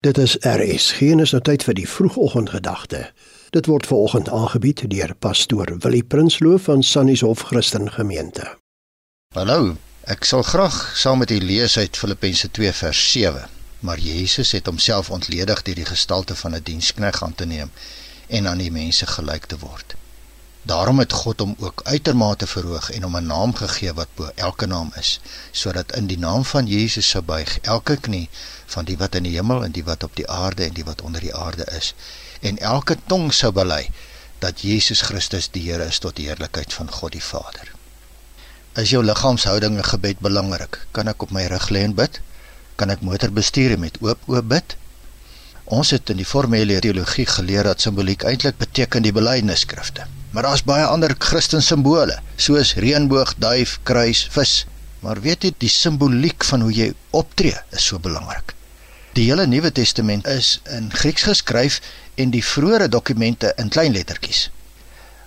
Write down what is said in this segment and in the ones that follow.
Dit is RS. Geen is nou tyd vir die vroegoggendgedagte. Dit word veraloggend aangebied deur pastoor Willie Prinsloo van Sannieshof Christen Gemeente. Hallo, ek sal graag saam met u lees uit Filippense 2 vers 7. Maar Jesus het homself ontledig deur die gestalte van 'n diensknegt aan te neem en aan die mense gelyk te word. Daarom het God hom ook uitermate verhoog en hom 'n naam gegee wat bo elke naam is, sodat in die naam van Jesus sou buig elke knie van die wat in die hemel en die wat op die aarde en die wat onder die aarde is, en elke tong sou bely dat Jesus Christus die Here is tot die heerlikheid van God die Vader. Is jou liggaamshouding 'n gebed belangrik? Kan ek op my rug lê en bid? Kan ek motor bestuur met oop oop bid? Ons het in die formele teologie geleer dat simboliek eintlik beteken die belydenisskrifte. Maar daar's baie ander Christen simbole, soos reënboog, duif, kruis, vis. Maar weet jy die simboliek van hoe jy optree is so belangrik. Die hele Nuwe Testament is in Grieks geskryf en die vroeëre dokumente in klein lettertjies.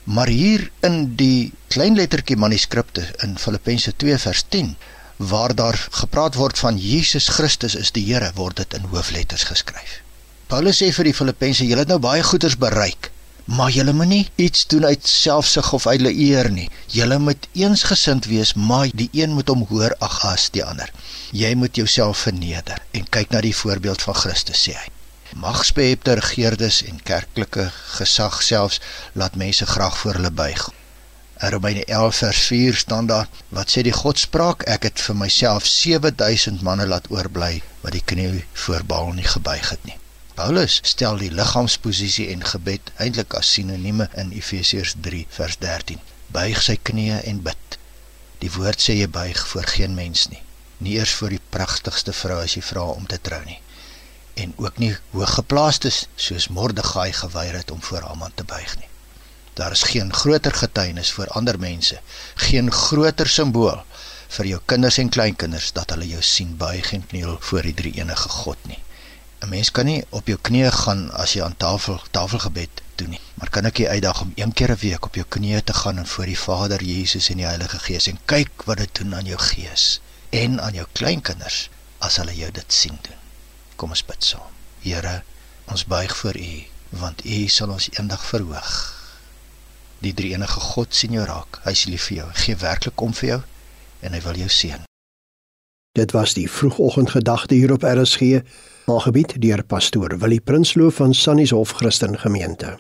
Maar hier in die klein lettertjie manuskripte in Filippense 2 vers 10 waar daar gepraat word van Jesus Christus is die Here word dit in hoofletters geskryf. Paulus sê vir die Filippense, julle het nou baie goeders bereik, maar julle moenie iets doen uit selfsug of uit eer nie. Julle moet eensgesind wees, maar die een moet hom hoor ag as die ander. Jy moet jouself verneder en kyk na die voorbeeld van Christus sê hy. Magsbehepte regerders en kerklike gesag selfs laat mense graag voor hulle buig. In Romeine 11 vers 4 staan daar: "Wat sê die Godspraak? Ek het vir myself 7000 manne laat oorbly wat die knie voor Baal nie gebuig het nie." Paulus stel die liggaamsposisie en gebed eintlik as sinonieme in Efesiërs 3 vers 13. Buig sy knieë en bid. Die woord sê jy buig voor geen mens nie, nie eers voor die pragtigste vrou as jy vra om te trou nie en ook nie hooggeplaastes soos Mordegai geweier het om voor Haman te buig nie. Daar is geen groter getuienis vir ander mense, geen groter simbool vir jou kinders en kleinkinders dat hulle jou sien buig en kniel voor die drie enige God nie. 'n Mens kan nie op jou knieë gaan as jy aan tafel tafelgebed doen nie. Maar kan ek jou uitdaag om een keer 'n week op jou knieë te gaan en voor die Vader, Jesus en die Heilige Gees en kyk wat dit doen aan jou gees en aan jou kleinkinders as hulle jou dit sien doen. Kom ons bid saam. Here, ons buig voor U want U sal ons eendag verhoog. Die drie enige God sien jou raak. Hy is lief vir jou. Gee werklik om vir jou en hy wil jou seën. Dit was die vroegoggendgedagte hier op RSG, aangebied deur pastoor Willie Prinsloo van Sannieshof Christen Gemeente.